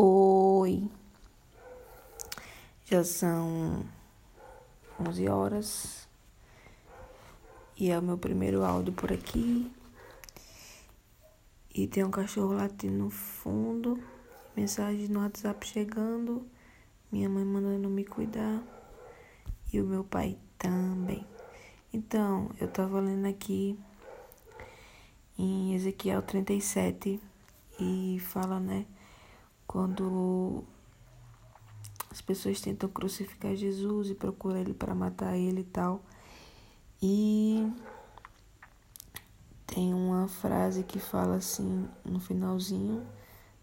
Oi, já são 11 horas e é o meu primeiro áudio por aqui. E tem um cachorro latindo no fundo, mensagem no WhatsApp chegando, minha mãe mandando me cuidar e o meu pai também. Então, eu tava lendo aqui em Ezequiel 37 e fala, né? Quando as pessoas tentam crucificar Jesus e procuram ele para matar ele e tal. E tem uma frase que fala assim, no finalzinho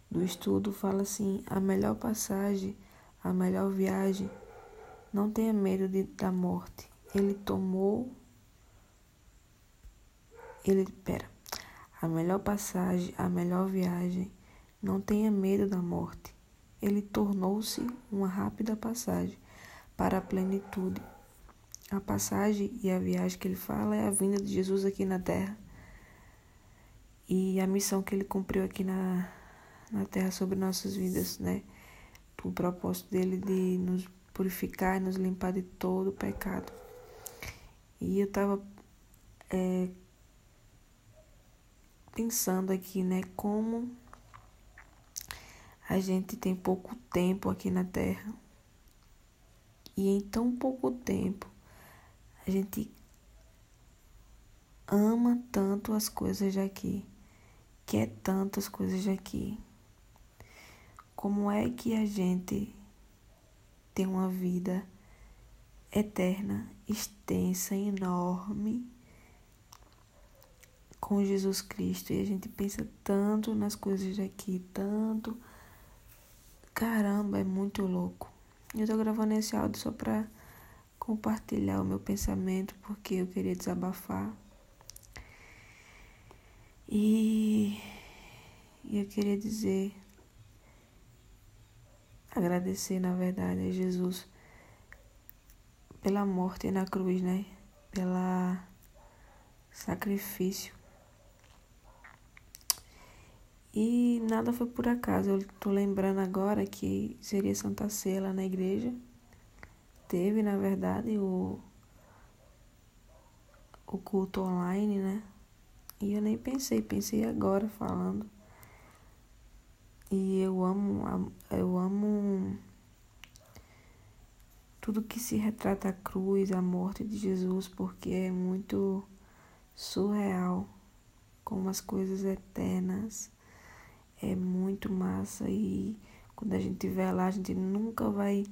do estudo, fala assim: a melhor passagem, a melhor viagem, não tenha medo de, da morte. Ele tomou. Ele, pera. A melhor passagem, a melhor viagem não tenha medo da morte. Ele tornou-se uma rápida passagem para a plenitude. A passagem e a viagem que ele fala é a vinda de Jesus aqui na terra e a missão que ele cumpriu aqui na, na terra sobre nossas vidas, né? O propósito dele de nos purificar e nos limpar de todo o pecado. E eu tava é, pensando aqui, né, como a gente tem pouco tempo aqui na Terra. E em tão pouco tempo, a gente ama tanto as coisas daqui, quer tanto as coisas daqui. Como é que a gente tem uma vida eterna, extensa, enorme com Jesus Cristo e a gente pensa tanto nas coisas daqui, tanto Caramba, é muito louco. Eu tô gravando esse áudio só pra compartilhar o meu pensamento, porque eu queria desabafar. E eu queria dizer, agradecer na verdade a Jesus pela morte na cruz, né? Pela sacrifício e nada foi por acaso. Eu tô lembrando agora que seria Santa Ceia lá na igreja. Teve, na verdade, o, o culto online, né? E eu nem pensei, pensei agora falando. E eu amo, eu amo tudo que se retrata a cruz, a morte de Jesus, porque é muito surreal como as coisas eternas é muito massa e quando a gente estiver lá, a gente nunca vai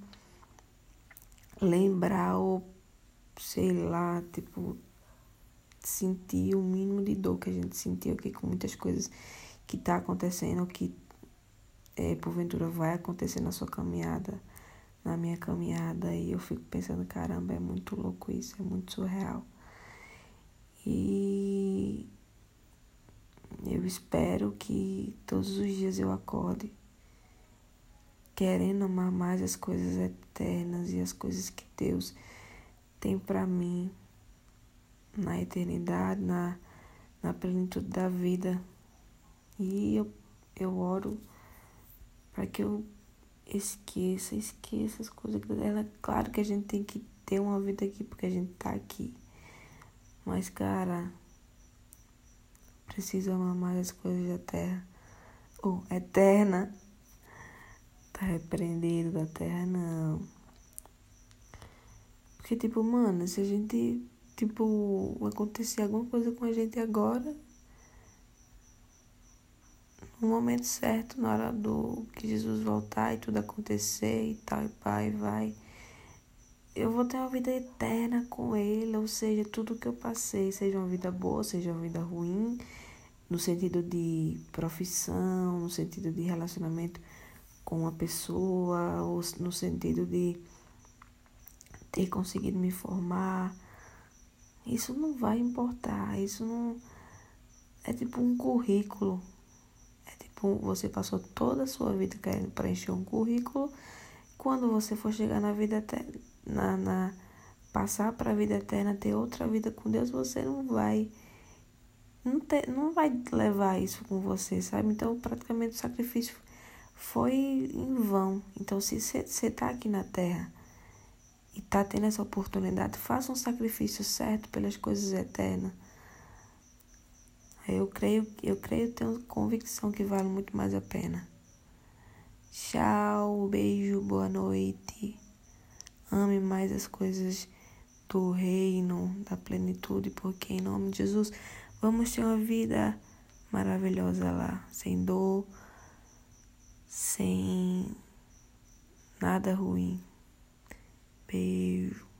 lembrar ou sei lá, tipo, sentir o mínimo de dor que a gente sentiu aqui com muitas coisas que tá acontecendo, que é, porventura vai acontecer na sua caminhada, na minha caminhada, e eu fico pensando, caramba, é muito louco isso, é muito surreal. E eu espero que todos os dias eu acorde querendo amar mais as coisas eternas e as coisas que Deus tem para mim na eternidade, na, na plenitude da vida. E eu, eu oro para que eu esqueça, esqueça as coisas. É claro que a gente tem que ter uma vida aqui porque a gente tá aqui. Mas, cara, Preciso amar as coisas da terra. Ou oh, eterna. Tá repreendido da terra, não. Porque, tipo, mano, se a gente, tipo, acontecer alguma coisa com a gente agora, no momento certo, na hora do que Jesus voltar e tudo acontecer e tal, e pai, vai eu vou ter uma vida eterna com Ele, ou seja, tudo que eu passei, seja uma vida boa, seja uma vida ruim, no sentido de profissão, no sentido de relacionamento com uma pessoa, ou no sentido de ter conseguido me formar, isso não vai importar, isso não. É tipo um currículo. É tipo, você passou toda a sua vida querendo preencher um currículo. Quando você for chegar na vida até na, na passar para a vida eterna, ter outra vida com Deus, você não vai não, não vai levar isso com você, sabe? Então, praticamente o sacrifício foi em vão. Então, se você está aqui na Terra e está tendo essa oportunidade, faça um sacrifício certo pelas coisas eternas. Eu creio, eu creio, tenho convicção que vale muito mais a pena. Tchau, beijo, boa noite. Ame mais as coisas do reino, da plenitude, porque em nome de Jesus vamos ter uma vida maravilhosa lá, sem dor, sem nada ruim. Beijo.